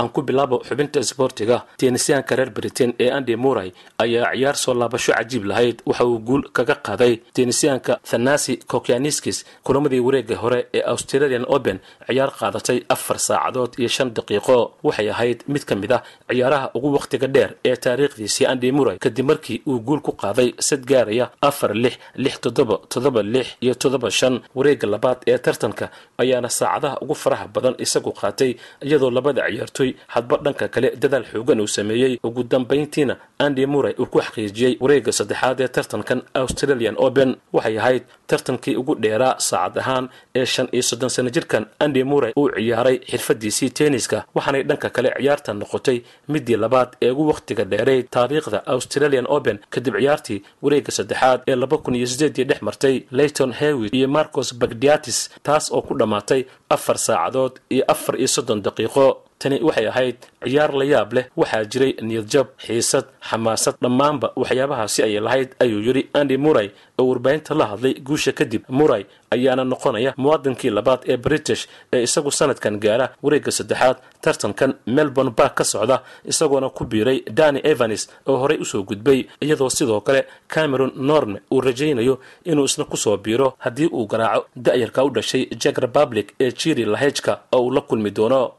aan ku bilaabo xubinta isboortiga teenisyaanka reer britain ee andy muray ayaa ciyaar soo laabasho cajiib lahayd waxa uu guul kaga qaaday. Teenisyaanka thanasi kokianiskis kulamadii wareega hore ee australian open ciyaar qaadatay afar saacadood iyo shan daqiiqo. Waxay ahayd mid ka mid ah ciyaaraha ugu wakhtiga dheer ee taariikhdiisii andy muray kadib markii uu guul ku qaaday sad gaaraya afar lix lix toddoba toddoba lix iyo toddoba shan. Wareega labaad ee tartanka ayaana saacadaha ugu faraha badan isagu qaatay iyadoo labada ciyaartoy hadba dhanka kale dadaal xoogan uu sameeyey. Ugu dambayntiina andy muray uu ku xaqiijiyey wareega saddexaad ee tartankan australian open. Waxay ahayd tartankii ugu dheeraa saacad ahaan ee shan iyo soddon sano jirkan. Andy muray uu ciyaaray xirfadiisii tenniska waxaanay dhanka kale ciyaartan noqotay midii labaad ee ugu wakhtiga dheeray taariikhda australian open. Kadib ciyaartii wareega saddexaad ee laba kun iyo sideedii dhex martay layton hewit iyo marcos bagdiatis taas oo ku dhammaatay afar saacadood iyo afar iyo soddon daqiiqo. Tani waxay ahayd ciyaar la yaab leh waxaa jiray niyadjab xiisad xamaasad. Dhammaanba waxyaabahaasi ayay lahayd ayuu yidhi andy muray oo warbaahinta la hadlay guusha kadib muray ayaana noqonaya muwaadinkii labaad ee british ee isagu sanadkan gaara wareegga saddexaad tartankan melbourne bark ka socda isagoona ku biiray dani evanes oo horey u soo gudbay iyadoo sidoo kale cameron norne uu rajaynayo inuu isna ku soo biiro haddii uu garaaco da'yarka u dhashay jek republic ee jiri lahejka oo uu la kulmi doono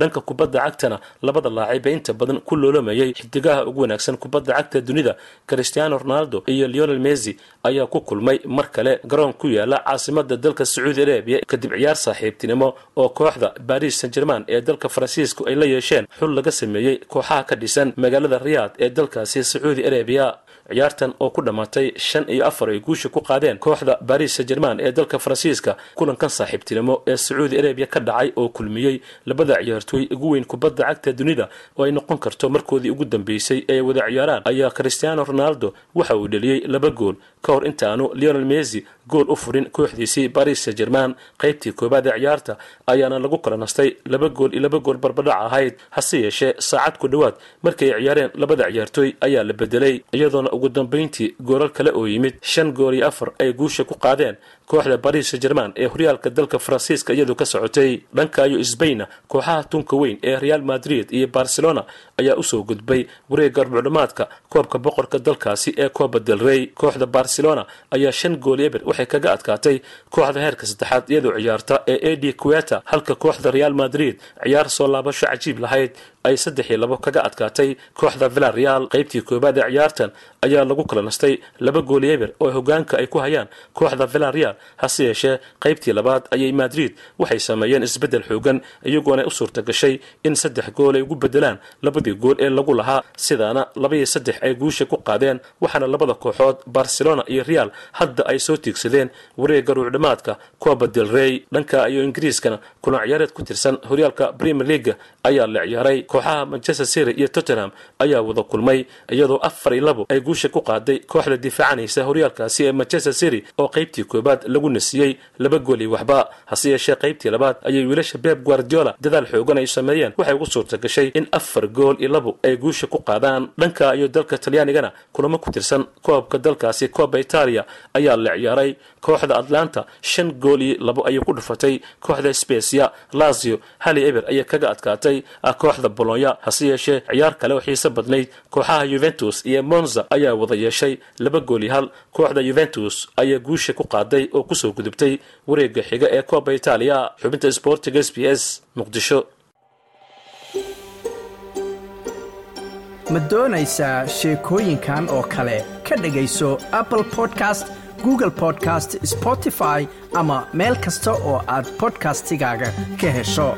dhanka kubadda cagtana labada laacib ee inta badan ku loolamayay xidigaha ugu wanaagsan kubadda cagta dunida cristiano ronaldo iyo leonel messi ayaa ku kulmay mar kale garoon ku yaalla caasimada dalka sacuudi arabiya kadib ciyaar saaxiibtinimo oo kooxda baris san german ee dalka faransiisku ay la yeesheen xul laga sameeyey kooxaha ka dhisan magaalada riyaad ee dalkaasi sacuudi arabiya ciyaartan oo ku dhammaatay shan iyo afar ay guusha ku qaadeen kooxda baris san german ee dalka faransiiska kulankan saaxiibtinimo ee sacuudi arabiya ka dhacay oo kulmiyey labada ciyaartooy ugu weyn kubadda cagta dunida oo ay noqon karto markoodii ugu dambeysay ee wada ciyaaraan. Ayaa cristiano ronaldo waxa uu dheliyey laba gool ka hor intaanu leonel messi gool u furin kooxdiisii baris san german qaybtii koobaad ee ciyaarta ayaana lagu kala nastay laba gool iyo laba gool barbadhac ahayd hase yeeshee saacad ku dhowaad markay ciyaareen labada ciyaartooy ayaa la bedelay iyadoona ugu dambayntii goolal kale oo yimid shan gool iyo afar ay guusha ku qaadeen kooxda baris german ee horyaalka dalka faransiiska iyadu ka socotay. Dhankaayo sbainna kooxaha tunka weyn ee real madrid iyo barcelona ayaa u soo gudbay wareegga rbucdhamaadka koobka boqorka dalkaasi ee coba del rey. Kooxda barcelona ayaa shan gool eber waxay kaga adkaatay kooxda heerka saddexaad iyadoo ciyaarta ee edi queta halka kooxda real madrid ciyaar soo laabasho cajiib lahayd ay saddex iyo labo kaga adkaatay kooxda villa real qaybtii koobaad ee ciyaartan ayaa lagu kala nastay laba gool eber oo hogaanka ay ku hayaan kooxda villa real hase yeeshee qaybtii labaad ayay madrid waxay sameeyeen isbeddel xoogan iyagoona u suurta gashay in saddex gool ay ugu bedelaan labadii gool ee lagu lahaa. Sidaana labaiyo saddex ay guusha ku qaadeen waxaana labada kooxood barcelona iyo real hadda ay soo tiigsadeen wareegga ruucdhamaadka coba del rey. Dhanka iyo ingiriiskana kulan ciyaareed ku tirsan horyaalka premier leaga ayaa la ciyaaray kooxaha manchester city iyo tottenham ayaa wada kulmay iyadoo afar iyo labo ay guusha ku qaaday kooxda difaacanaysa horyaalkaasi ee manchester city oo qaybtii koobaad lagu nasiyey laba gool iyo waxba. Hase yeeshee qaybtii labaad ayay wiilasha beb guardiola dadaal xoogan ay sameeyeen. Waxay ugu suurta gashay in afar gool iyo labo ay guusha ku qaadaan. Dhanka iyo dalka talyaanigana kulamo ku tirsan koobka dalkaasi kooba italia ayaa la ciyaaray. Kooxda atlanta shan gool iyo labo ayay ku dhufatay. Kooxda specia lazio hali eber ayay kaga adkaatay. Kooxda bolonya hase yeeshee ciyaar kale oo xiise badnayd. Kooxaha yuventus iyo monza ayaa wada yeeshay laba gool iyo hal. Kooxda yuventus ayaa guusha ku qaaday oo ku soo gudubtay wareegga xiga ee kooba italia. Xubinta sportiga s b s muqdisho. Ma doonaysaa sheekooyinkan oo kale? Ka dhegayso apple podcast google podcast spotify ama meel kasta oo aad bodkastigaaga ka hesho